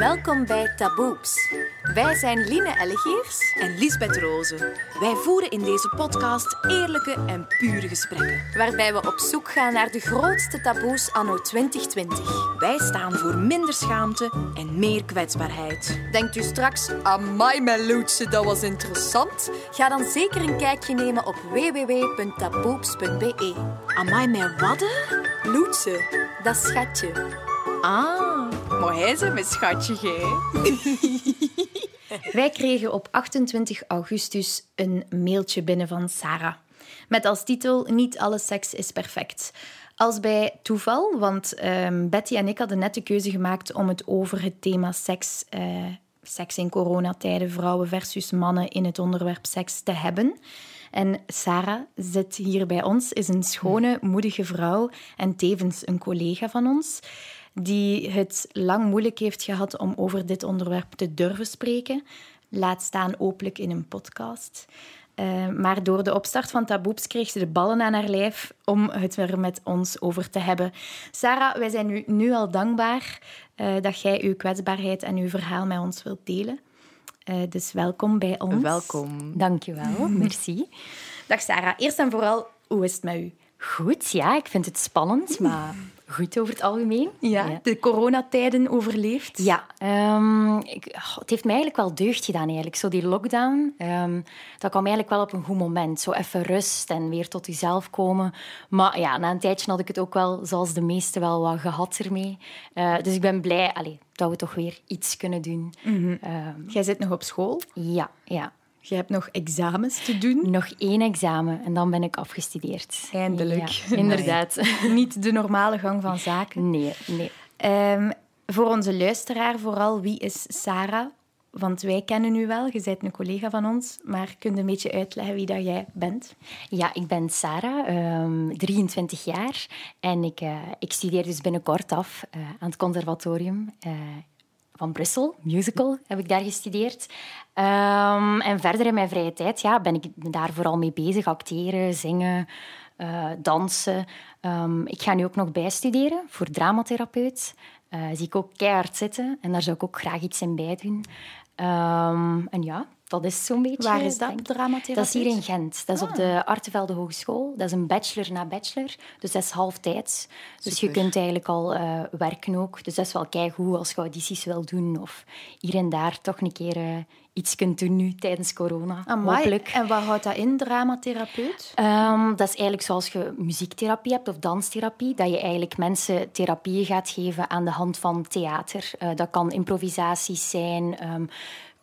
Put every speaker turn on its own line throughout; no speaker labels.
Welkom bij Taboeps. Wij zijn Line Ellegeers
en Lisbeth Rozen. Wij voeren in deze podcast eerlijke en pure gesprekken.
waarbij we op zoek gaan naar de grootste taboes anno 2020.
Wij staan voor minder schaamte en meer kwetsbaarheid.
Denkt u straks, amai mijn loetje, dat was interessant? Ga dan zeker een kijkje nemen op www.taboeps.be.
Amai, mijn wadden?
Loetje, dat schatje.
Ah, maar hij is mijn schatje, gij.
Wij kregen op 28 augustus een mailtje binnen van Sarah. Met als titel Niet alle seks is perfect. Als bij toeval, want ehm, Betty en ik hadden net de keuze gemaakt om het over het thema seks, eh, seks in coronatijden, vrouwen versus mannen in het onderwerp seks te hebben. En Sarah zit hier bij ons, is een schone, moedige vrouw en tevens een collega van ons die het lang moeilijk heeft gehad om over dit onderwerp te durven spreken. Laat staan openlijk in een podcast. Uh, maar door de opstart van Taboeps kreeg ze de ballen aan haar lijf om het er met ons over te hebben. Sarah, wij zijn u nu al dankbaar uh, dat jij uw kwetsbaarheid en uw verhaal met ons wilt delen. Uh, dus welkom bij ons.
Welkom.
Dank je wel, merci. Dag Sarah, eerst en vooral, hoe is het met u?
Goed, ja, ik vind het spannend, maar goed over het algemeen.
Ja, ja. de coronatijden overleefd.
Ja, um, ik, oh, het heeft mij eigenlijk wel deugd gedaan. Eigenlijk. Zo die lockdown, um, dat kwam eigenlijk wel op een goed moment. Zo even rust en weer tot jezelf komen. Maar ja, na een tijdje had ik het ook wel, zoals de meesten, wel wat gehad ermee. Uh, dus ik ben blij allee, dat we toch weer iets kunnen doen.
Mm -hmm. um, Jij zit nog op school?
Ja, ja.
Je hebt nog examens te doen?
Nog één examen en dan ben ik afgestudeerd.
Eindelijk.
Ja, inderdaad.
Niet de normale gang van zaken.
Nee, nee.
Um, voor onze luisteraar vooral, wie is Sarah? Want wij kennen u wel, je bent een collega van ons, maar kun je een beetje uitleggen wie dat jij bent?
Ja, ik ben Sarah, um, 23 jaar en ik, uh, ik studeer dus binnenkort af uh, aan het conservatorium uh, van Brussel, musical, heb ik daar gestudeerd. Um, en verder in mijn vrije tijd ja, ben ik daar vooral mee bezig. Acteren, zingen, uh, dansen. Um, ik ga nu ook nog bijstuderen voor dramatherapeut. Uh, zie ik ook keihard zitten en daar zou ik ook graag iets in bij doen. Um, en ja, dat is zo'n beetje...
Waar is dat, dramatherapeut?
Dat is hier in Gent. Dat is ah. op de Artevelde Hogeschool. Dat is een bachelor na bachelor. Dus dat is halftijds. Dus Super. je kunt eigenlijk al uh, werken ook. Dus dat is wel keigoed als je audities wil doen. Of hier en daar toch een keer uh, iets kunt doen nu tijdens corona.
Amai.
Hopelijk.
En wat houdt dat in, dramatherapeut?
Um, dat is eigenlijk zoals je muziektherapie hebt of danstherapie. Dat je eigenlijk mensen therapieën gaat geven aan de hand van theater. Uh, dat kan improvisaties zijn... Um,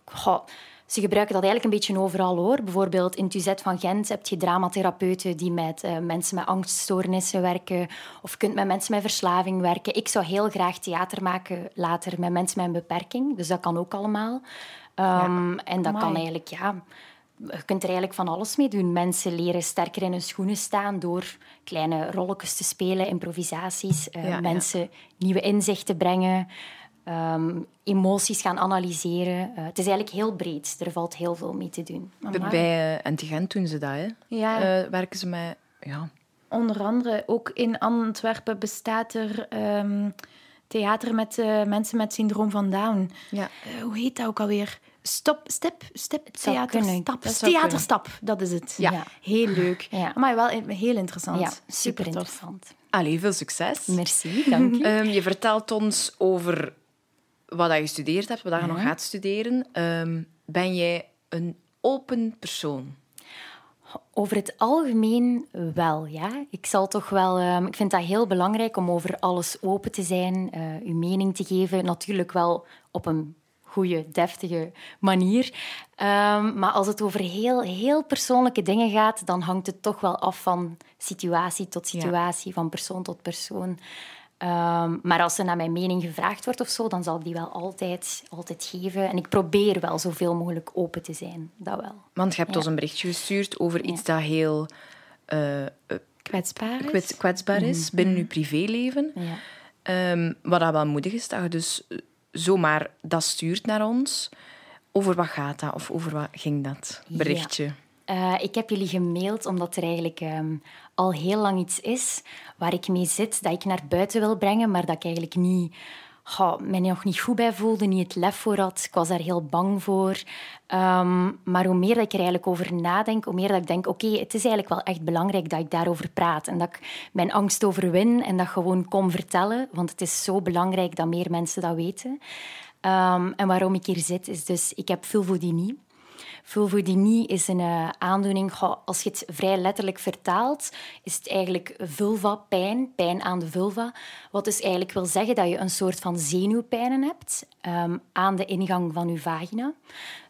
goh, ze gebruiken dat eigenlijk een beetje overal hoor. Bijvoorbeeld in UZ van Gent heb je dramatherapeuten die met uh, mensen met angststoornissen werken. Of kunt met mensen met verslaving werken. Ik zou heel graag theater maken later met mensen met een beperking. Dus dat kan ook allemaal. Um, ja, en dat amai. kan eigenlijk, ja... Je kunt er eigenlijk van alles mee doen. Mensen leren sterker in hun schoenen staan door kleine rolletjes te spelen, improvisaties. Uh, ja, mensen ja. nieuwe inzichten brengen. Um, emoties gaan analyseren. Uh, het is eigenlijk heel breed. Er valt heel veel mee te doen.
Amai. Bij uh, Antigent doen ze dat, hè?
Ja.
Uh, werken ze met... Ja.
Onder andere, ook in Antwerpen bestaat er um, theater met mensen met syndroom van Down.
Ja.
hoe heet dat ook alweer? Stop, step, step, theaterstap. Theaterstap, dat is het.
Ja. ja.
Heel leuk.
Ja.
Maar wel heel interessant.
Ja, super, super interessant.
Allee, veel succes.
Merci, dank je.
um, je vertelt ons over wat je gestudeerd hebt, wat je nog gaat studeren. Um, ben jij een open persoon?
Over het algemeen wel, ja. Ik zal toch wel... Um, ik vind dat heel belangrijk om over alles open te zijn, uh, uw mening te geven. Natuurlijk wel op een goede, deftige manier. Um, maar als het over heel, heel persoonlijke dingen gaat, dan hangt het toch wel af van situatie tot situatie, ja. van persoon tot persoon. Um, maar als er naar mijn mening gevraagd wordt of zo, dan zal ik die wel altijd, altijd geven. En ik probeer wel zoveel mogelijk open te zijn. Dat wel.
Want je hebt ja. ons een berichtje gestuurd over iets ja. dat heel... Uh,
kwetsbaar is,
kwets, kwetsbaar is mm -hmm. binnen je privéleven. Um, wat dat wel moedig is, dat je dus zomaar dat stuurt naar ons. Over wat gaat dat? Of over wat ging dat berichtje?
Uh, ik heb jullie gemaild omdat er eigenlijk um, al heel lang iets is waar ik mee zit, dat ik naar buiten wil brengen, maar dat ik eigenlijk niet, mij nog niet goed bij voelde, niet het lef voor had. Ik was daar heel bang voor. Ehm, maar hoe meer dat ik er eigenlijk over nadenk, hoe meer dat ik denk, oké, het is eigenlijk wel echt belangrijk dat ik daarover praat. En dat ik mijn angst overwin en dat gewoon kom vertellen. Want het is zo belangrijk dat meer mensen dat weten. Ehm, en waarom ik hier zit, is dus, ik heb vulvodynie. Vulvodynie is een uh, aandoening, als je het vrij letterlijk vertaalt, is het eigenlijk vulva-pijn, pijn aan de vulva. Wat dus eigenlijk wil zeggen dat je een soort van zenuwpijnen hebt um, aan de ingang van je vagina.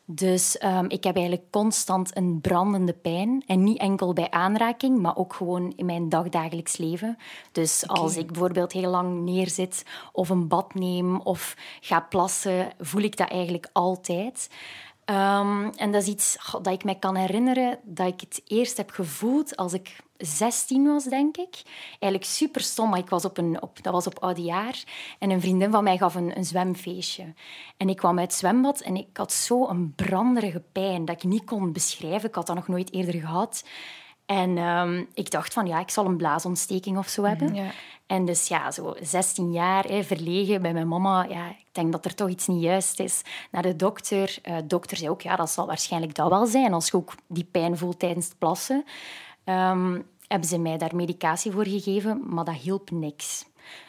Dus um, ik heb eigenlijk constant een brandende pijn. En niet enkel bij aanraking, maar ook gewoon in mijn dagdagelijks leven. Dus als ik bijvoorbeeld heel lang neerzit of een bad neem of ga plassen, voel ik dat eigenlijk altijd. Um, en dat is iets dat ik me kan herinneren dat ik het eerst heb gevoeld als ik 16 was, denk ik. Eigenlijk super stom, maar ik was op een, op, dat was op oudejaar. En een vriendin van mij gaf een, een zwemfeestje. En ik kwam uit het zwembad en ik had zo een branderige pijn dat ik niet kon beschrijven. Ik had dat nog nooit eerder gehad. En um, ik dacht van, ja, ik zal een blaasontsteking of zo hebben. Ja. En dus ja, zo 16 jaar, hè, verlegen bij mijn mama. Ja, ik denk dat er toch iets niet juist is. Naar de dokter. Uh, de dokter zei ook, ja, dat zal waarschijnlijk dat wel zijn. Als je ook die pijn voelt tijdens het plassen. Um, hebben ze mij daar medicatie voor gegeven, maar dat hielp niks.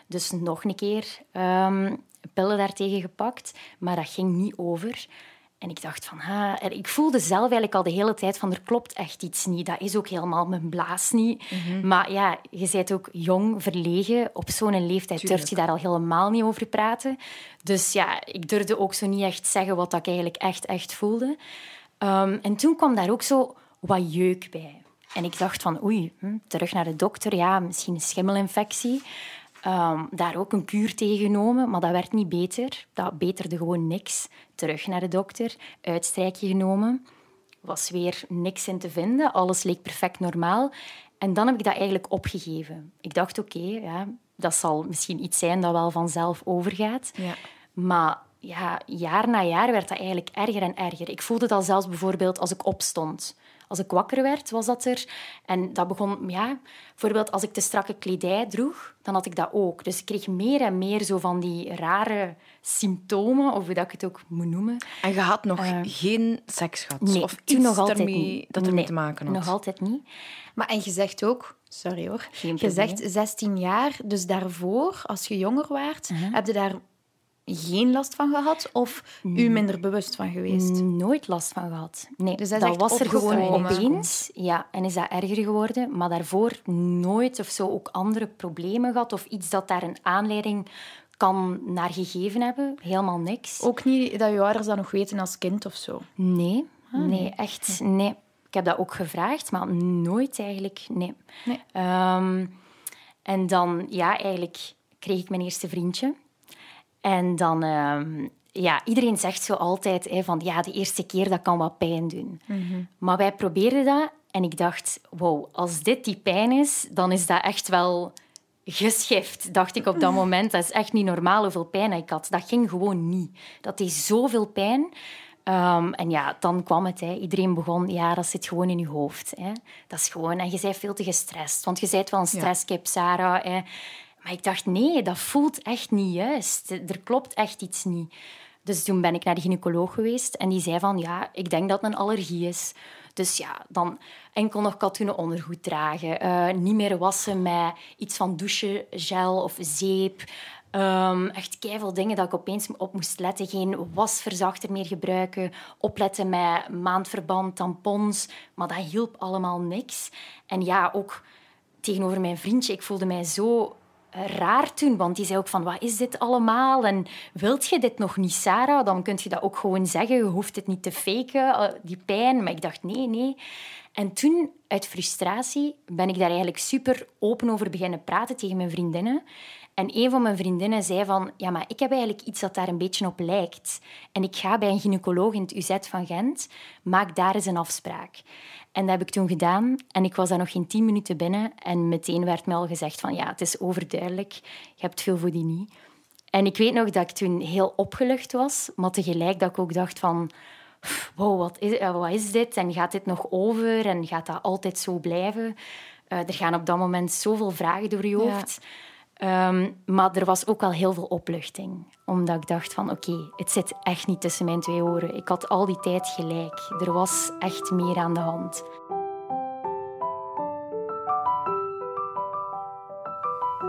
Dus nog een keer um, pillen daartegen gepakt, maar dat ging niet over. En ik dacht van, ha, ik voelde zelf eigenlijk al de hele tijd van er klopt echt iets niet. Dat is ook helemaal mijn blaas niet. Mhm. Maar ja, je bent ook jong, verlegen. Op zo'n leeftijd durf je daar al helemaal niet over praten. Dus ja, ik durfde ook zo niet echt zeggen wat ik eigenlijk echt, echt voelde. Um, en toen kwam daar ook zo wat jeuk bij. En ik dacht van, oei, hm, terug naar de dokter. Ja, misschien een schimmelinfectie. Um, daar ook een kuur tegen genomen, maar dat werd niet beter. Dat beterde gewoon niks. Terug naar de dokter, uitstrijkje genomen. Was weer niks in te vinden. Alles leek perfect normaal. En dan heb ik dat eigenlijk opgegeven. Ik dacht, oké, ja, dat zal misschien iets zijn dat wel vanzelf overgaat. Ja. Maar ja, jaar na jaar werd dat eigenlijk erger en erger. Ik voelde dat zelfs bijvoorbeeld als ik opstond. Als ik wakker werd, was dat er. En dat begon, ja, bijvoorbeeld als ik te strakke kledij droeg, dan had ik dat ook. Dus ik kreeg meer en meer zo van die rare symptomen, of hoe dat ik het ook moet noemen.
En je had nog uh, geen seks gehad?
Nee,
of
toen nog altijd niet.
dat ermee
nee,
te maken had?
nog altijd niet.
Maar en je zegt ook... Sorry hoor. Je zegt 16 jaar, dus daarvoor, als je jonger waart,
Uh-huh.
heb je daar geen last van gehad of u minder bewust van geweest?
Nooit last van gehad. Nee,
Dus dat
was er gewoon opeens. Ja, en is dat erger geworden. Maar daarvoor nooit of zo ook andere problemen gehad of iets dat daar een aanleiding kan naar gegeven hebben. Helemaal niks.
Ook niet dat je ouders dat nog weten als kind of zo?
Nee, nee, echt nee. Ik heb dat ook gevraagd, maar nooit eigenlijk, nee.
Nee.
Ehm, en dan, ja, eigenlijk kreeg ik mijn eerste vriendje. En dan, ehm, ja, iedereen zegt zo altijd hè, van, ja, de eerste keer, dat kan wat pijn doen. Maar wij probeerden dat en ik dacht, wow, als dit die pijn is, dan is dat echt wel geschift, dacht ik op dat moment. Dat is echt niet normaal hoeveel pijn ik had. Dat ging gewoon niet. Dat deed zoveel pijn. Ehm, en ja, dan kwam het. Hè. Iedereen begon, ja, dat zit gewoon in je hoofd. Hè. Dat is gewoon... En je bent veel te gestrest. Want je bent wel een stresskip, Sarah. Hè. Maar ik dacht, nee, dat voelt echt niet juist. Er klopt echt iets niet. Dus toen ben ik naar de gynaecoloog geweest en die zei van, ja, ik denk dat het een allergie is. Dus ja, dan enkel nog katoenen ondergoed dragen. eh, niet meer wassen met iets van douchegel of zeep. Ehm, echt keiveel dingen dat ik opeens op moest letten. Geen wasverzachter meer gebruiken. Opletten met maandverband, tampons. Maar dat hielp allemaal niks. En ja, ook tegenover mijn vriendje. Ik voelde mij zo raar toen, want die zei ook van, wat is dit allemaal? En wilt je dit nog niet, Sarah? Dan kun je dat ook gewoon zeggen. Je hoeft het niet te faken, eh, die pijn. Maar ik dacht, nee, nee. En toen, uit frustratie, ben ik daar eigenlijk super open over beginnen praten tegen mijn vriendinnen. En een van mijn vriendinnen zei van, ja, maar ik heb eigenlijk iets dat daar een beetje op lijkt. En ik ga bij een gynaecoloog in het UZ van Gent. Maak daar eens een afspraak. En dat heb ik toen gedaan. En ik was daar nog geen tien minuten binnen. En meteen werd mij al gezegd van, ja, het is overduidelijk. Je hebt veel voor die niet. En ik weet nog dat ik toen heel opgelucht was. Maar tegelijk dat ik ook dacht van... Wow, wat is, eh, wat is dit? En gaat dit nog over? En gaat dat altijd zo blijven? Eh, er gaan op dat moment zoveel vragen door je hoofd. Ehm, maar er was ook wel heel veel opluchting. Omdat ik dacht van oké, het zit echt niet tussen mijn twee oren. Ik had al die tijd gelijk. Er was echt meer aan de hand.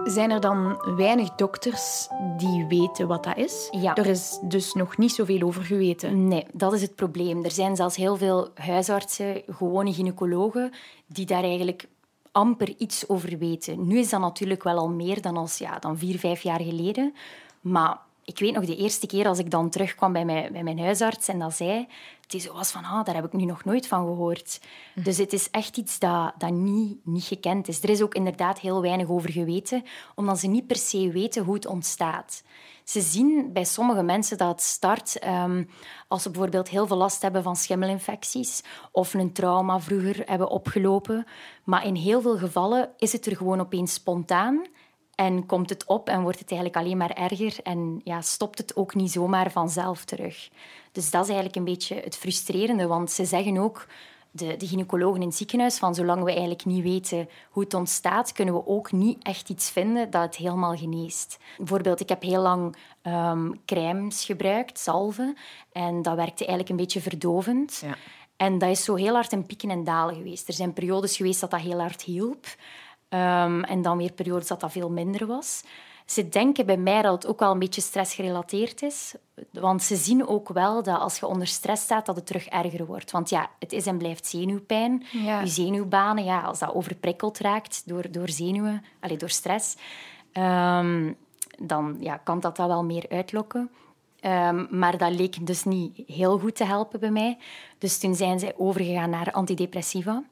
Zijn er dan weinig dokters die weten wat dat is?
Ja.
Er is dus nog niet zoveel over geweten.
Nee, dat is het probleem. Er zijn zelfs heel veel huisartsen, gewone gynaecologen, die daar eigenlijk amper iets over weten. Nu is dat natuurlijk wel al meer dan, als, ja, dan vier, vijf jaar geleden. Maar ik weet nog de eerste keer als ik dan terugkwam bij mijn, bij mijn huisarts en dat zei, die zo was van, ah, daar heb ik nu nog nooit van gehoord. Hm. Dus het is echt iets dat, dat niet, niet gekend is. Er is ook inderdaad heel weinig over geweten, omdat ze niet per se weten hoe het ontstaat. Ze zien bij sommige mensen dat het start um, als ze bijvoorbeeld heel veel last hebben van schimmelinfecties of een trauma vroeger hebben opgelopen. Maar in heel veel gevallen is het er gewoon opeens spontaan en komt het op en wordt het eigenlijk alleen maar erger en ja, stopt het ook niet zomaar vanzelf terug. Dus dat is eigenlijk een beetje het frustrerende, want ze zeggen ook, de, de gynaecologen in het ziekenhuis, van zolang we eigenlijk niet weten hoe het ontstaat, kunnen we ook niet echt iets vinden dat het helemaal geneest. Bijvoorbeeld, ik heb heel lang um, crèmes gebruikt, salven, en dat werkte eigenlijk een beetje verdovend. Ja. En dat is zo heel hard in pieken en dalen geweest. Er zijn periodes geweest dat dat heel hard hielp. Um, en dan weer periodes dat dat veel minder was. Ze denken bij mij dat het ook wel een beetje stressgerelateerd is. Want ze zien ook wel dat als je onder stress staat, dat het terug erger wordt. Want ja, het is en blijft zenuwpijn. Je zenuwbanen, ja, als dat overprikkeld raakt door, door zenuwen, allez, door stress, um, dan ja, kan dat dat wel meer uitlokken. Um, maar dat leek dus niet heel goed te helpen bij mij. Dus toen zijn zij overgegaan naar antidepressiva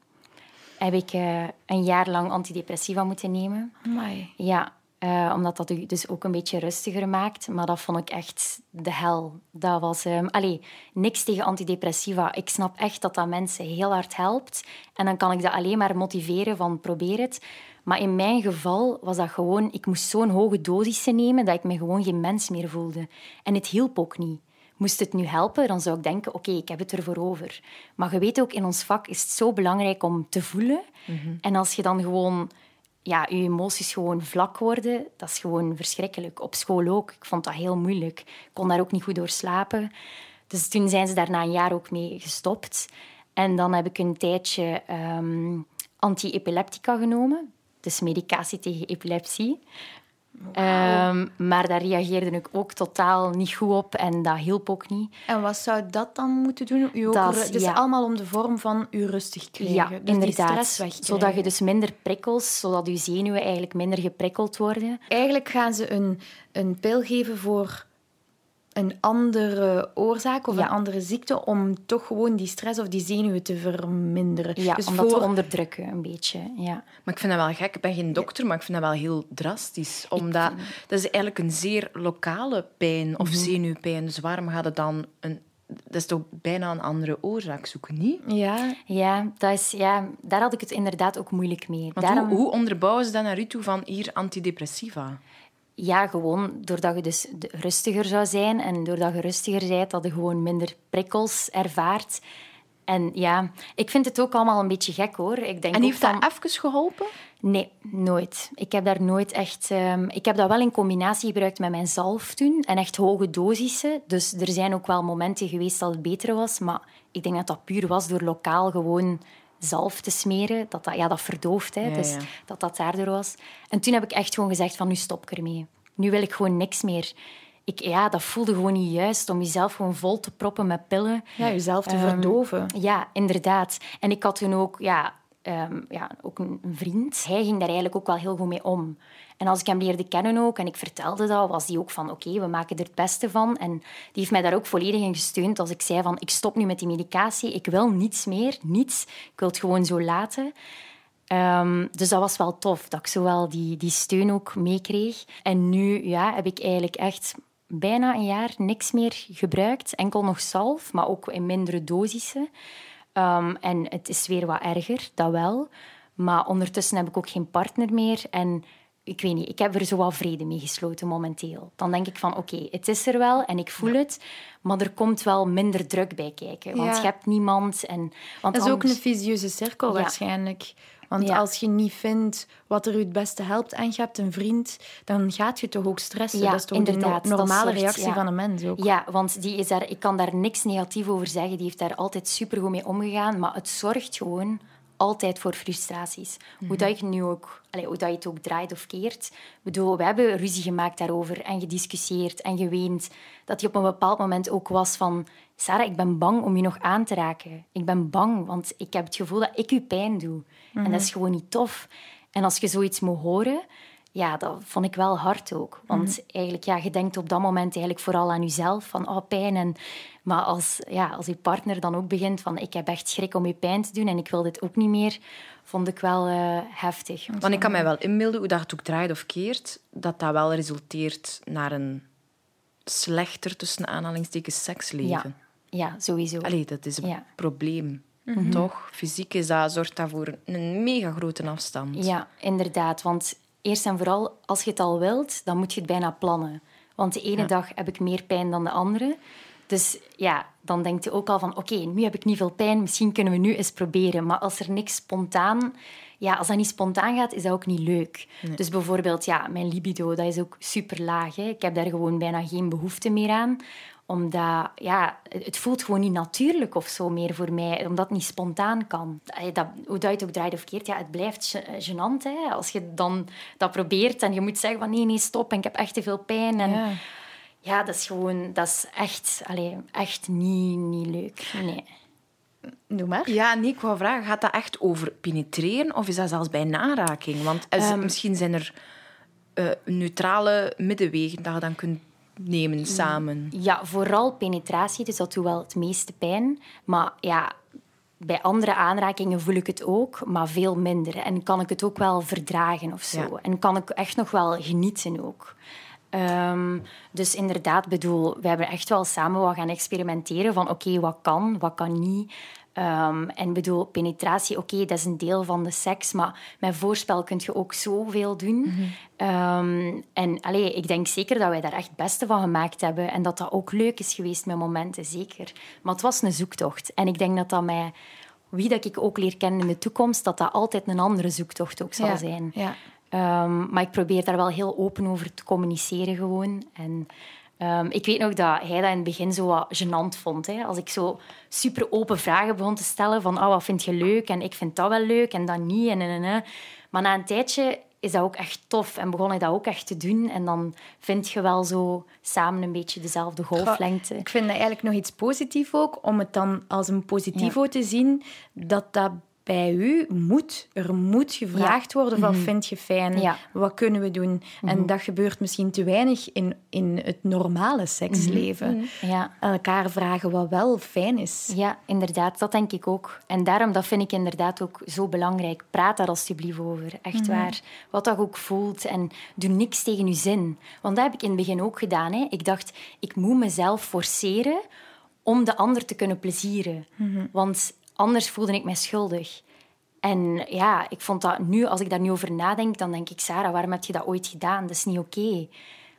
heb ik uh, een jaar lang antidepressiva moeten nemen.
Amai.
Ja, uh, omdat dat u dus ook een beetje rustiger maakt. Maar dat vond ik echt de hel. Dat was... Um, allee, niks tegen antidepressiva. Ik snap echt dat dat mensen heel hard helpt. En dan kan ik dat alleen maar motiveren van probeer het. Maar in mijn geval was dat gewoon... Ik moest zo'n hoge dosissen nemen dat ik me gewoon geen mens meer voelde. En het hielp ook niet. Moest het nu helpen, dan zou ik denken, oké, ik heb het ervoor over. Maar je weet ook, in ons vak is het zo belangrijk om te voelen. Mhm. En als je dan gewoon... Ja, je emoties gewoon vlak worden, dat is gewoon verschrikkelijk. Op school ook. Ik vond dat heel moeilijk. Ik kon daar ook niet goed door slapen. Dus toen zijn ze daar na een jaar ook mee gestopt. En dan heb ik een tijdje um, anti-epileptica genomen. Dus medicatie tegen epilepsie. Ehm, maar daar reageerde ik ook totaal niet goed op en dat hielp ook niet.
En wat zou dat dan moeten doen? U dat is, dus allemaal om de vorm van u rustig krijgen.
Ja,
dus
inderdaad. zodat je dus minder prikkels, zodat je zenuwen eigenlijk minder geprikkeld worden.
Eigenlijk gaan ze een, een pil geven voor een andere oorzaak of een andere ziekte om toch gewoon die stress of die zenuwen te verminderen.
Ja, dus om dat te onderdrukken een beetje. Ja.
Maar ik vind dat wel gek. Ik ben geen dokter, maar ik vind dat wel heel drastisch. Omdat dat is eigenlijk een zeer lokale pijn of mhm. zenuwpijn. Dus waarom gaat het dan een dat is toch bijna een andere oorzaak zoeken, niet?
Ja, ja, dat is, ja daar had ik het inderdaad ook moeilijk mee.
Daarom... Hoe, hoe onderbouwen ze dat naar u toe van hier antidepressiva?
Ja, gewoon doordat je dus rustiger zou zijn en doordat je rustiger bent, dat je gewoon minder prikkels ervaart. En ja, ik vind het ook allemaal een beetje gek hoor. Ik denk
en heeft dat even geholpen?
Nee, nooit. Ik heb daar nooit echt... Um, ik heb dat wel in combinatie gebruikt met mijn zalf toen. En echt hoge dosissen. Dus er zijn ook wel momenten geweest dat het beter was. Maar ik denk dat dat puur was door lokaal gewoon zalf te smeren. Dat, dat, ja, dat verdooft, hè, dus dat dat daardoor was. En toen heb ik echt gewoon gezegd van, nu stop ik ermee. Nu wil ik gewoon niks meer. Ik, ja, dat voelde gewoon niet juist om jezelf gewoon vol te proppen met pillen.
Ja, jezelf te um, verdoven.
Ja, inderdaad. En ik had toen ook, ja, um, ja, ook een, een vriend. Hij ging daar eigenlijk ook wel heel goed mee om. En als ik hem leerde kennen ook en ik vertelde dat, was hij ook van oké, we maken er het beste van. En die heeft mij daar ook volledig in gesteund als ik zei van ik stop nu met die medicatie, ik wil niets meer, niets. Ik wil het gewoon zo laten. Um, dus dat was wel tof, dat ik zowel die, die steun ook meekreeg. En nu ja, heb ik eigenlijk echt bijna een jaar niks meer gebruikt. Enkel nog zalf, maar ook in mindere dosissen. Um, en het is weer wat erger, dat wel. Maar ondertussen heb ik ook geen partner meer. En ik weet niet, ik heb er zo wel vrede mee gesloten momenteel. Dan denk ik van, oké, het is er wel en ik voel het, maar er komt wel minder druk bij kijken. Want je hebt niemand. En, want
dat is ook een visieuze cirkel waarschijnlijk. Want
Ja.
als je niet vindt wat er je het beste helpt en je hebt een vriend, dan gaat je toch ook stressen.
Ja,
dat is toch de
inderdaad,
no-
dat
normale reactie
ja.
van een mens ook.
Ja, want die is daar, ik kan daar niks negatief over zeggen. Die heeft daar altijd supergoed mee omgegaan. Maar het zorgt gewoon altijd voor frustraties. Hoe dat je het nu ook, hoe dat je het ook draait of keert. Ik bedoel, we hebben ruzie gemaakt daarover en gediscussieerd en geweend. Dat hij op een bepaald moment ook was van... Sarah, ik ben bang om je nog aan te raken. Ik ben bang, want ik heb het gevoel dat ik je pijn doe. En dat is gewoon niet tof. En als je zoiets moet horen, ja, dat vond ik wel hard ook. Want eigenlijk, ja, je denkt op dat moment eigenlijk vooral aan jezelf, van oh, pijn. En, maar als, ja, als je partner dan ook begint van ik heb echt schrik om je pijn te doen en ik wil dit ook niet meer, vond ik wel eh, heftig.
Want ik kan mij wel inbeelden hoe dat het ook draait of keert, dat dat wel resulteert naar een slechter, tussen aanhalingstekens, seksleven.
Ja, ja sowieso.
Allee, dat is een
Ja.
probleem. Toch? Fysiek is dat, zorgt dat voor een mega grote afstand.
Ja, inderdaad. Want eerst en vooral, als je het al wilt, dan moet je het bijna plannen. Want de ene dag heb ik meer pijn dan de andere. Dus ja, dan denkt je ook al van... Oké, nu heb ik niet veel pijn, misschien kunnen we nu eens proberen. Maar als er niks spontaan... Ja, als dat niet spontaan gaat, is dat ook niet leuk. Dus bijvoorbeeld, ja, mijn libido, dat is ook super laag. Ik heb daar gewoon bijna geen behoefte meer aan omdat, ja, het voelt gewoon niet natuurlijk of zo meer voor mij, omdat het niet spontaan kan. Dat, hoe dat je het ook draait of keert, ja, het blijft gênant. Hè? Als je dan dat probeert en je moet zeggen van nee, nee, stop, en ik heb echt te veel pijn. En, ja.
Ja.
dat is gewoon, dat is echt, allee, echt niet, niet leuk. Nee.
Doe maar.
Ja, nee, ik wou vragen, gaat dat echt over penetreren of is dat zelfs bij naraking? Want is-
Ehm.
misschien zijn er eh, neutrale middenwegen dat je dan kunt nemen samen.
Ja, vooral penetratie, dus dat doet wel het meeste pijn. Maar ja, bij andere aanrakingen voel ik het ook, maar veel minder. En kan ik het ook wel verdragen of zo.
Ja.
En kan ik echt nog wel genieten ook. Ehm, dus inderdaad, bedoel, we hebben echt wel samen wat gaan experimenteren van oké, wat kan, wat kan niet. Ehm, en bedoel, penetratie, oké, dat is een deel van de seks, maar met voorspel kun je ook zoveel doen. Ehm, en allee, ik denk zeker dat wij daar echt het beste van gemaakt hebben en dat dat ook leuk is geweest met momenten, zeker. Maar het was een zoektocht. En ik denk dat dat mij, wie dat ik ook leer kennen in de toekomst, dat dat altijd een andere zoektocht ook zal
Ja,
zijn.
ja.
Ehm, maar ik probeer daar wel heel open over te communiceren gewoon. En ehm, ik weet nog dat hij dat in het begin zo wat gênant vond. Hè? Als ik zo super open vragen begon te stellen van oh, wat vind je leuk en ik vind dat wel leuk en dat niet. En, en, en. Maar na een tijdje is dat ook echt tof en begon ik dat ook echt te doen. En dan vind je wel zo samen een beetje dezelfde golflengte.
Ik vind dat eigenlijk nog iets positiefs ook, om het dan als een positivo te zien, dat dat bij u moet. Er moet gevraagd worden van, vind je fijn?
Mhm. Ja. Mhm.
Wat kunnen we doen? En dat gebeurt misschien te weinig in, in het normale seksleven.
Ja.
Elkaar vragen wat wel fijn is.
Ja, inderdaad, dat denk ik ook. En daarom, dat vind ik inderdaad ook zo belangrijk. Praat daar alsjeblieft over, echt waar. Wat dat ook voelt en doe niks tegen je zin. Want dat heb ik in het begin ook gedaan. Hè. Ik dacht, ik moet mezelf forceren om de ander te kunnen plezieren. Want anders voelde ik mij schuldig. En ja, ik vond dat nu, als ik daar nu over nadenk, dan denk ik, Sarah, waarom heb je dat ooit gedaan? Dat is niet oké. Ik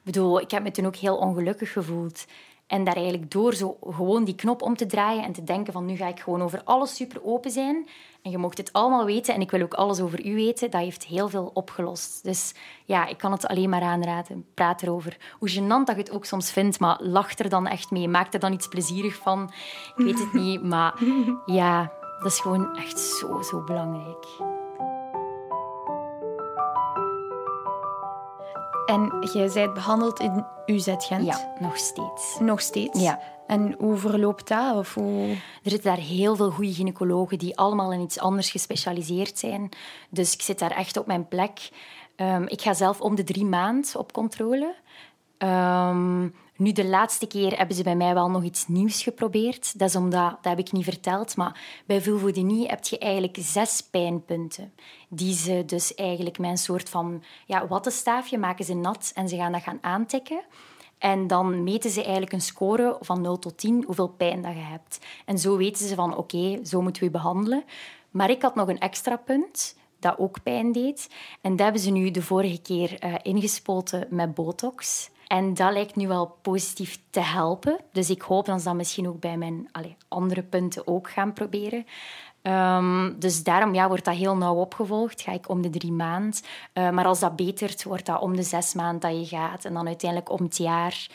bedoel, ik heb me toen ook heel ongelukkig gevoeld. En daar eigenlijk door zo gewoon die knop om te draaien en te denken van nu ga ik gewoon over alles super open zijn. En je mocht het allemaal weten en ik wil ook alles over u weten. Dat heeft heel veel opgelost. Dus ja, ik kan het alleen maar aanraden. Praat erover. Hoe gênant dat je het ook soms vindt, maar lach er dan echt mee. Maak er dan iets plezierig van. Ik weet het niet, maar ja, dat is gewoon echt zo, zo belangrijk.
En jij bent behandeld in UZ Gent?
Ja, nog steeds.
Nog steeds?
Ja.
En hoe verloopt dat? Of hoe...
Er zitten daar heel veel goede gynaecologen die allemaal in iets anders gespecialiseerd zijn. Dus ik zit daar echt op mijn plek. Ehm, ik ga zelf om de drie maanden op controle. Ehm, nu, de laatste keer hebben ze bij mij wel nog iets nieuws geprobeerd. Dat is omdat, dat heb ik niet verteld, maar bij vulvodynie heb je eigenlijk zes pijnpunten. Die ze dus eigenlijk met een soort van ja, wattenstaafje maken ze nat en ze gaan dat gaan aantikken. En dan meten ze eigenlijk een score van 0 tot 10, hoeveel pijn dat je hebt. En zo weten ze van, oké, zo moeten we behandelen. Maar ik had nog een extra punt dat ook pijn deed. En dat hebben ze nu de vorige keer eh, ingespoten met botox. En dat lijkt nu wel positief te helpen. Dus ik hoop dat ze dat misschien ook bij mijn allee, andere punten ook gaan proberen. Ehm, dus daarom ja, wordt dat heel nauw opgevolgd. Ga ik om de drie maanden. Uh, maar als dat betert, wordt dat om de zes maanden dat je gaat. En dan uiteindelijk om het jaar.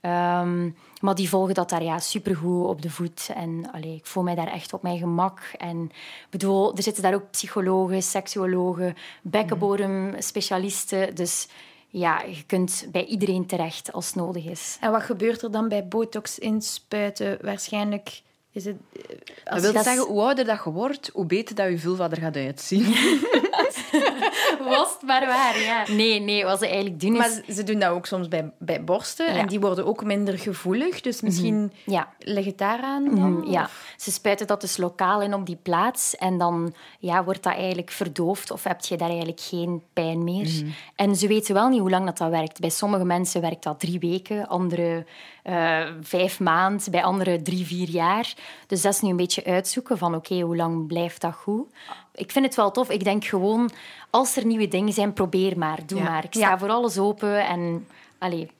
Ehm, maar die volgen dat daar ja, supergoed op de voet. En allee, ik voel mij daar echt op mijn gemak. En bedoel, er zitten daar ook psychologen, seksuologen, bekkenbodemspecialisten. Dus ja, je kunt bij iedereen terecht als het nodig is.
En wat gebeurt er dan bij botox inspuiten? Waarschijnlijk is het...
Eh, dat wil zeggen, hoe ouder dat je wordt, hoe beter dat je vulva er gaat uitzien.
was het maar waar, ja. Nee, nee, wat ze eigenlijk doen is...
Maar ze doen dat ook soms bij, bij borsten. En die worden ook minder gevoelig. Dus mhm. misschien ja. leg het daaraan dan?
Mhm, ja, ze spuiten dat dus lokaal in op die plaats. En dan ja, wordt dat eigenlijk verdoofd. Of heb je daar eigenlijk geen pijn meer. Mhm. En ze weten wel niet hoe lang dat, dat werkt. Bij sommige mensen werkt dat drie weken. Andere uh, vijf maanden. Bij andere drie, vier jaar. Dus dat is nu een beetje uitzoeken van oké, hoe lang blijft dat goed? ik vind het wel tof. Ik denk gewoon, als er nieuwe dingen zijn, probeer maar. Doe maar. Ik sta voor alles open. En, allee,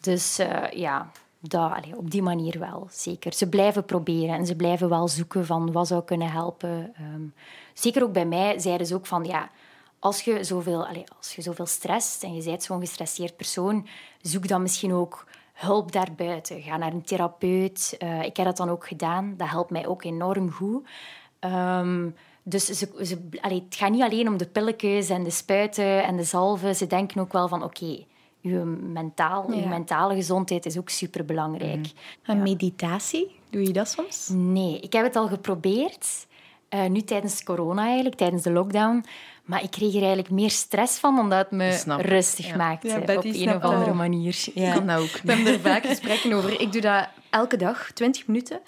dus uh, ja, dat, allee, op die manier wel, zeker. Ze blijven proberen en ze blijven wel zoeken van wat zou kunnen helpen. Um, zeker ook bij mij zeiden ze ook van, ja, als je zoveel, allee, als je zoveel stresst en je bent zo'n gestresseerd persoon, zoek dan misschien ook hulp daarbuiten. Ga naar een therapeut. Uh, ik heb dat dan ook gedaan. Dat helpt mij ook enorm goed. Um, dus ze, ze, allee, het gaat niet alleen om de pilletjes en de spuiten en de zalven. Ze denken ook wel van, oké, okay, je, mentaal, mentale gezondheid is ook superbelangrijk. Mm.
En meditatie, doe je dat soms?
Nee, ik heb het al geprobeerd. Uh, nu tijdens corona eigenlijk, tijdens de lockdown. Maar ik kreeg er eigenlijk meer stress van, omdat het me rustig ja. maakte. Ja, op een of andere manier.
Ja. Ik kan dat ook. We hebben er vaak gesprekken over. Ik doe dat elke dag, 20 minuten.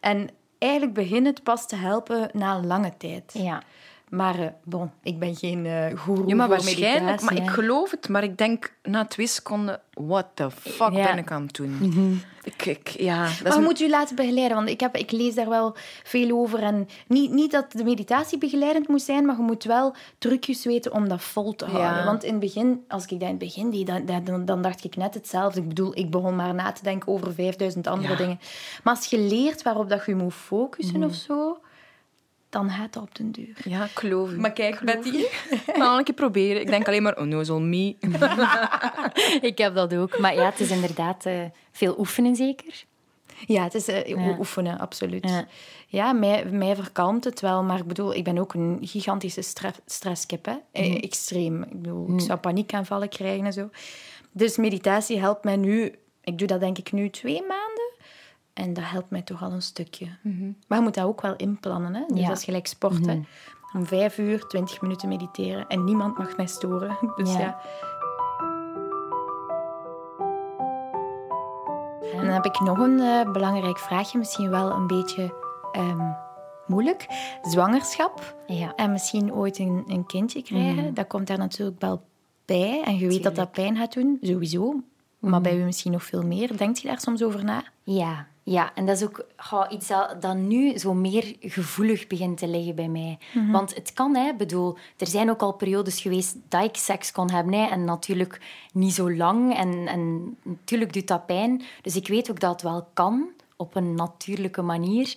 En eigenlijk begint het pas te helpen na een lange tijd. Ja. Maar uh, bon, ik ben geen uh, goeroe
ja, maar waarschijnlijk, Maar ik geloof het, maar ik denk na twee seconden... What the fuck ben ik aan het doen? Mm ik, ik, ja,
dat maar je moet u laten begeleiden, want ik, heb, ik lees daar wel veel over. En niet, niet dat de meditatie begeleidend moet zijn, maar je moet wel trucjes weten om dat vol te houden. Want in het begin, als ik dat in het begin deed, dan, dan, dan, dacht ik net hetzelfde. Ik bedoel, ik begon maar na te denken over 5000 andere dingen. Maar als je leert waarop dat je moet focussen mm of zo dan gaat het op den duur.
Ja, ik geloof
Maar kijk, Betty.
Ik ga een keer proberen. Ik denk alleen maar, oh no, zo me.
ik heb dat ook. Maar ja, het is inderdaad uh, veel oefenen zeker.
Ja, het is uh, oefenen, absoluut. Ja, ja mij, mij verkalmt het wel. Maar ik bedoel, ik ben ook een gigantische stre stresskip. Hè. Mm. Extreem. Ik bedoel, mm. ik zou paniekaanvallen krijgen en zo. Dus meditatie helpt mij nu... Ik doe dat denk ik nu twee maanden. En dat helpt mij toch al een stukje. Mhm. Maar je moet dat ook wel inplannen. Hè? Dus ja. dat is gelijk sporten. Mm Om vijf uur, twintig minuten mediteren. En niemand mag mij storen. Dus ja. En dan heb ik nog een uh, belangrijk vraagje. Misschien wel een beetje um, moeilijk. Zwangerschap. Ja. En misschien ooit een, een kindje krijgen. Mhm. Dat komt daar natuurlijk wel bij. En je weet dat dat pijn gaat doen. Sowieso. Maar mhm. bij u misschien nog veel meer. Denkt je daar soms over na?
Ja, ja, en dat is ook iets dat, dat, nu zo meer gevoelig begint te liggen bij mij. Mhm. Want het kan, hè, bedoel, er zijn ook al periodes geweest dat ik seks kon hebben. Hè, en natuurlijk niet zo lang. En, en natuurlijk doet dat pijn. Dus ik weet ook dat het wel kan, op een natuurlijke manier.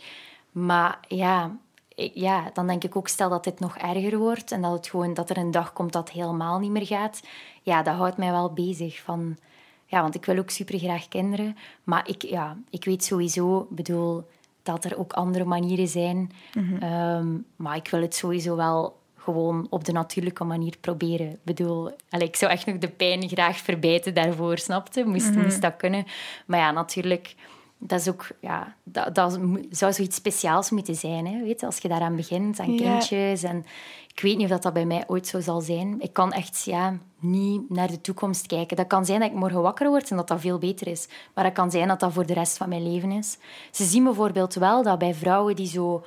Maar ja, ja, dan denk ik ook, stel dat dit nog erger wordt en dat, het gewoon, dat er een dag komt dat het helemaal niet meer gaat. Ja, dat houdt mij wel bezig van ja, want ik wil ook super graag kinderen. Maar ik, ja, ik weet sowieso, bedoel, dat er ook andere manieren zijn. Mhm. Ehm, maar ik wil het sowieso wel gewoon op de natuurlijke manier proberen. Ik bedoel, allez, ik zou echt nog de pijn graag verbijten daarvoor, snapte? Moest, mm moest dat kunnen. Maar ja, natuurlijk, dat is ook... Ja, dat, dat zou zoiets speciaals moeten zijn, hè? Weet, als je daaraan begint, aan kindjes. En ik weet niet of dat, dat bij mij ooit zo zal zijn. Ik kan echt ja, niet naar de toekomst kijken. Dat kan zijn dat ik morgen wakker word en dat dat veel beter is. Maar dat kan zijn dat dat voor de rest van mijn leven is. Ze zien bijvoorbeeld wel dat bij vrouwen die zo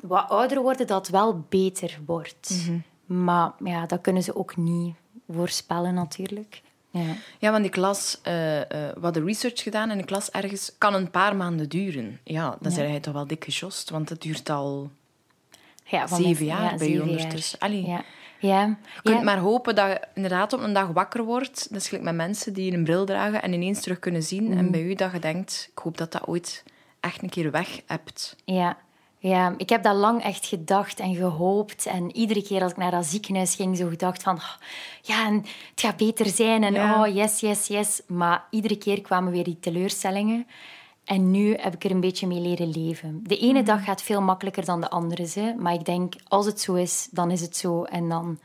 wat ouder worden, dat wel beter wordt. Mhm. Maar ja, dat kunnen ze ook niet voorspellen natuurlijk.
Ja, ja want ik las, uh, uh, wat de research gedaan en ik las ergens, kan een paar maanden duren. Ja, dan ja. zei hij toch wel dik gesjost, want het duurt al ja, zeven jaar bij je ondertussen. Allee. Ja. Ja. Je kunt maar hopen dat je inderdaad op een dag wakker wordt. Dat is gelijk met mensen die een bril dragen en ineens terug kunnen zien. En mhm. bij u dat je denkt, ik hoop dat dat ooit echt een keer weg hebt.
Ja. Ja, ik heb dat lang echt gedacht en gehoopt. En iedere keer als ik naar dat ziekenhuis ging, zo gedacht van... oh, ja, en het gaat beter zijn. En
Ja.
oh, yes, yes, yes. Maar iedere keer kwamen weer die teleurstellingen. En nu heb ik er een beetje mee leren leven. De ene dag gaat veel makkelijker dan de andere. Hè. Maar ik denk, als het zo is, dan is het zo. En dan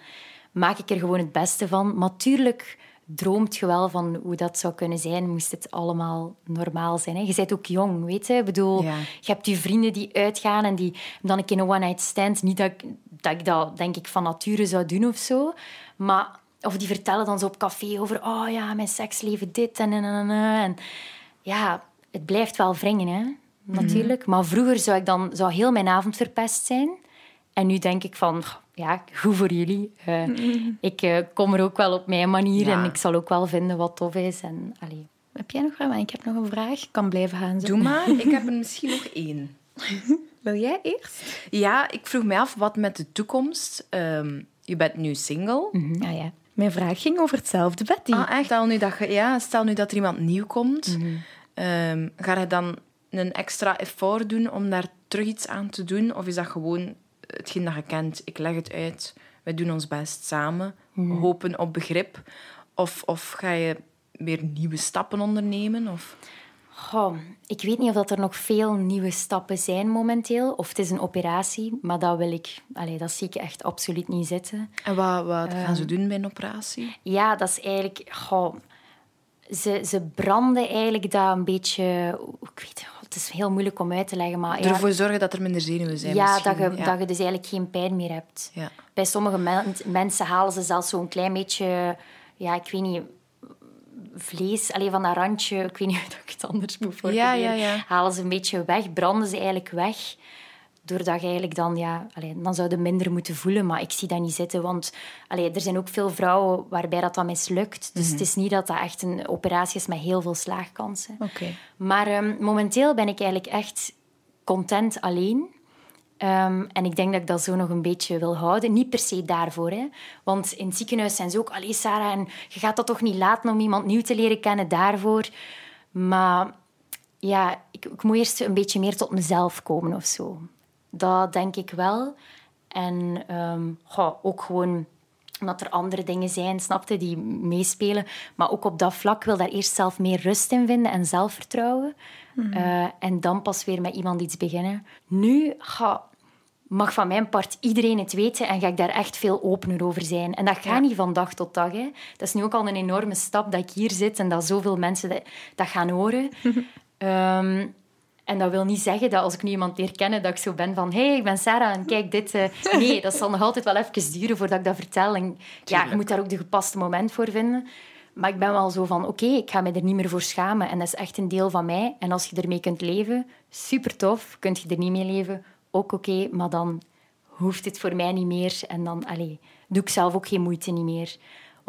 maak ik er gewoon het beste van. Maar tuurlijk droomt je wel van hoe dat zou kunnen zijn, moest het allemaal normaal zijn. Hè. Je bent ook jong, weet je. Ik bedoel,
Ja.
je hebt je vrienden die uitgaan en die dan een keer een one-night stand. Niet dat ik, dat ik dat, denk ik, van nature zou doen of zo. Maar, of die vertellen dan zo op café over... Oh ja, mijn seksleven dit en en en. en. Ja, het blijft wel wringen, hè. Natuurlijk. Maar vroeger zou, ik dan, zou heel mijn avond verpest zijn. En nu denk ik van... Ja, goed voor jullie. Eh, Ik eh, kom er ook wel op mijn manier
Ja.
en ik zal ook wel vinden wat tof is. En, allee.
Heb jij nog vragen? Ik heb nog een vraag. Ik kan blijven gaan. zo.
Doe maar, ik heb er misschien nog één.
Wil jij eerst?
Ja, ik vroeg mij af wat met de toekomst. Ehm, je bent nu single.
Ah ja. Mijn vraag ging over hetzelfde, Betty.
Ah, echt? Stel nu dat, je, ja, stel nu dat er iemand nieuw komt. Ehm, ga je dan een extra effort doen om daar terug iets aan te doen? Of is dat gewoon hetgeen dat je kent? Ik leg het uit, wij doen ons best samen, hopen op begrip. Of, of ga je weer nieuwe stappen ondernemen? Of...
Goh, ik weet niet of dat er nog veel nieuwe stappen zijn momenteel. Of het is een operatie, maar dat wil ik... Allee, dat zie ik echt absoluut niet zitten.
En wat, wat gaan ze doen bij een operatie?
Ja, dat is eigenlijk... Goh, ze, ze branden eigenlijk dat een beetje... Ik weet, het is heel moeilijk om uit te leggen, maar... ja,
Ervoor zorgen dat er minder zenuwen zijn
ja, dat je,
ja.
dat je dus eigenlijk geen pijn meer hebt.
Ja.
Bij sommige men- mensen halen ze zelfs zo'n klein beetje... Ja, ik weet niet... Vlees, alleen van dat randje, ik weet niet hoe ik het anders moet formuleren. Halen ze een beetje weg, branden ze eigenlijk weg. Doordat je eigenlijk dan, ja, allee, dan zou je minder moeten voelen. Maar ik zie dat niet zitten, want allee, er zijn ook veel vrouwen waarbij dat dan mislukt. Dus het is niet dat dat echt een operatie is met heel veel slaagkansen.
Oké.
Maar ehm, momenteel ben ik eigenlijk echt content alleen. Ehm, en ik denk dat ik dat zo nog een beetje wil houden. Niet per se daarvoor. Hè. Want in het ziekenhuis zijn ze ook... Allee, Sarah, en je gaat dat toch niet laten om iemand nieuw te leren kennen daarvoor. Maar ja, ik, ik moet eerst een beetje meer tot mezelf komen of zo. Dat denk ik wel. En goh, ook gewoon omdat er andere dingen zijn, snapte, die meespelen. Maar ook op dat vlak wil daar eerst zelf meer rust in vinden en zelfvertrouwen. Eh, en dan pas weer met iemand iets beginnen. Nu ga, mag van mijn part iedereen het weten en ga ik daar echt veel opener over zijn. En dat gaat niet van dag tot dag. Hè. Dat is nu ook al een enorme stap dat ik hier zit en dat zoveel mensen dat, dat gaan horen. Ehm, en dat wil niet zeggen dat als ik nu iemand leer kennen, dat ik zo ben van hé, hey, ik ben Sarah en kijk dit. eh. Nee, dat zal nog altijd wel even duren voordat ik dat vertel. En ja, je moet daar ook de gepaste moment voor vinden. Maar ik ben wel zo van, oké, ik ga me er niet meer voor schamen. En dat is echt een deel van mij. En als je ermee kunt leven, super tof. Kun je er niet mee leven, ook oké. maar dan hoeft het voor mij niet meer. En dan allee, doe ik zelf ook geen moeite niet meer.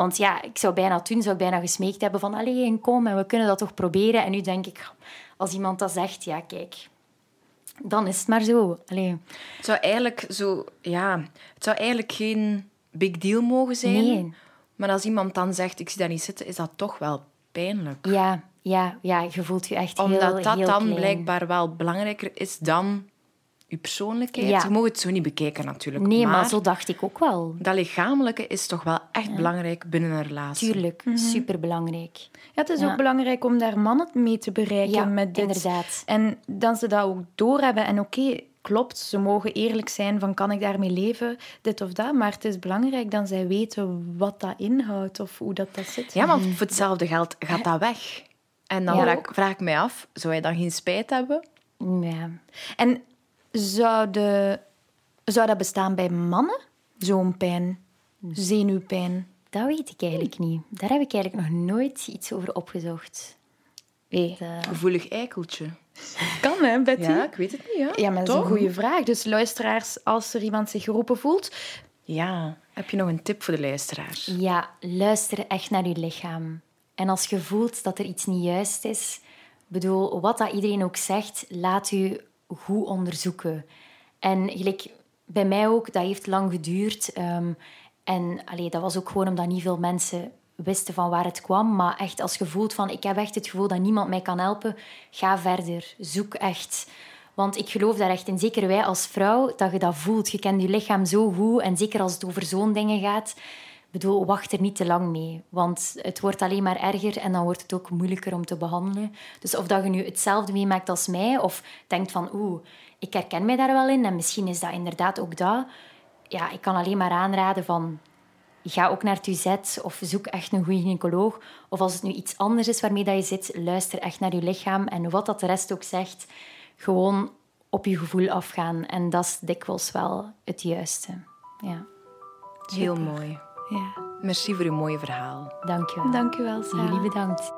Want ja, ik zou bijna toen zou ik bijna gesmeekt hebben van allee, en kom, en we kunnen dat toch proberen. En nu denk ik, als iemand dat zegt, ja, kijk, dan is het maar zo. Allee,
Het zou eigenlijk zo... Ja, het zou eigenlijk geen big deal mogen zijn.
Nee.
Maar als iemand dan zegt, ik zie daar niet zitten, is dat toch wel pijnlijk.
ja, ja, ja, je voelt je echt
Omdat
heel,
dat
heel
dan
klein.
blijkbaar wel belangrijker is dan je persoonlijkheid.
Ja.
Je mag het zo niet bekijken natuurlijk.
Nee, maar,
maar
zo dacht ik ook wel.
dat lichamelijke is toch wel echt belangrijk binnen een relatie.
Tuurlijk, superbelangrijk.
Ja, het is
Ja.
ook belangrijk om daar mannen mee te bereiken
Ja,
met dit.
inderdaad.
En dat ze dat ook doorhebben. En oké, klopt, ze mogen eerlijk zijn van kan ik daarmee leven, dit of dat. Maar het is belangrijk dat zij weten wat dat inhoudt of hoe dat, dat zit.
Ja, want voor hetzelfde geld gaat dat weg. En dan
Ja.
vraag, vraag ik mij af, zou je dan geen spijt hebben?
Ja.
En zou, de, zou dat bestaan bij mannen? Zo'n pijn, zenuwpijn.
Dat weet ik eigenlijk niet. Daar heb ik eigenlijk nog nooit iets over opgezocht.
Nee.
Dat-
Gevoelig eikeltje.
Kan hè, Betty?
Ja, ik weet het niet, ja.
Ja, maar dat is een goede vraag. Dus luisteraars, als er iemand zich geroepen voelt...
Ja. Heb je nog een tip voor de luisteraar?
Ja, luister echt naar je lichaam. En als je voelt dat er iets niet juist is, bedoel, wat dat iedereen ook zegt, laat u goed onderzoeken. En gelijk bij mij ook, dat heeft lang geduurd. Ehm, en allee, dat was ook gewoon omdat niet veel mensen wisten van waar het kwam. Maar echt, als je voelt van, ik heb echt het gevoel dat niemand mij kan helpen, ga verder. Zoek echt. Want ik geloof daar echt in, zeker wij als vrouw, dat je dat voelt. Je kent je lichaam zo goed. En zeker als het over zo'n dingen gaat, bedoel, wacht er niet te lang mee. Want het wordt alleen maar erger en dan wordt het ook moeilijker om te behandelen. Dus of dat je nu hetzelfde meemaakt als mij, of denkt van, oeh, ik herken mij daar wel in en misschien is dat inderdaad ook dat. Ja, ik kan alleen maar aanraden van, ga ook naar het UZ of zoek echt een goede gynaecoloog. Of als het nu iets anders is waarmee dat je zit, luister echt naar je lichaam. En wat dat de rest ook zegt, gewoon op je gevoel afgaan. En dat is dikwijls wel het juiste. Ja.
Heel mooi.
Ja.
Merci voor uw mooie verhaal.
Dank je wel.
Dank u wel, Sarah.
Jullie bedankt.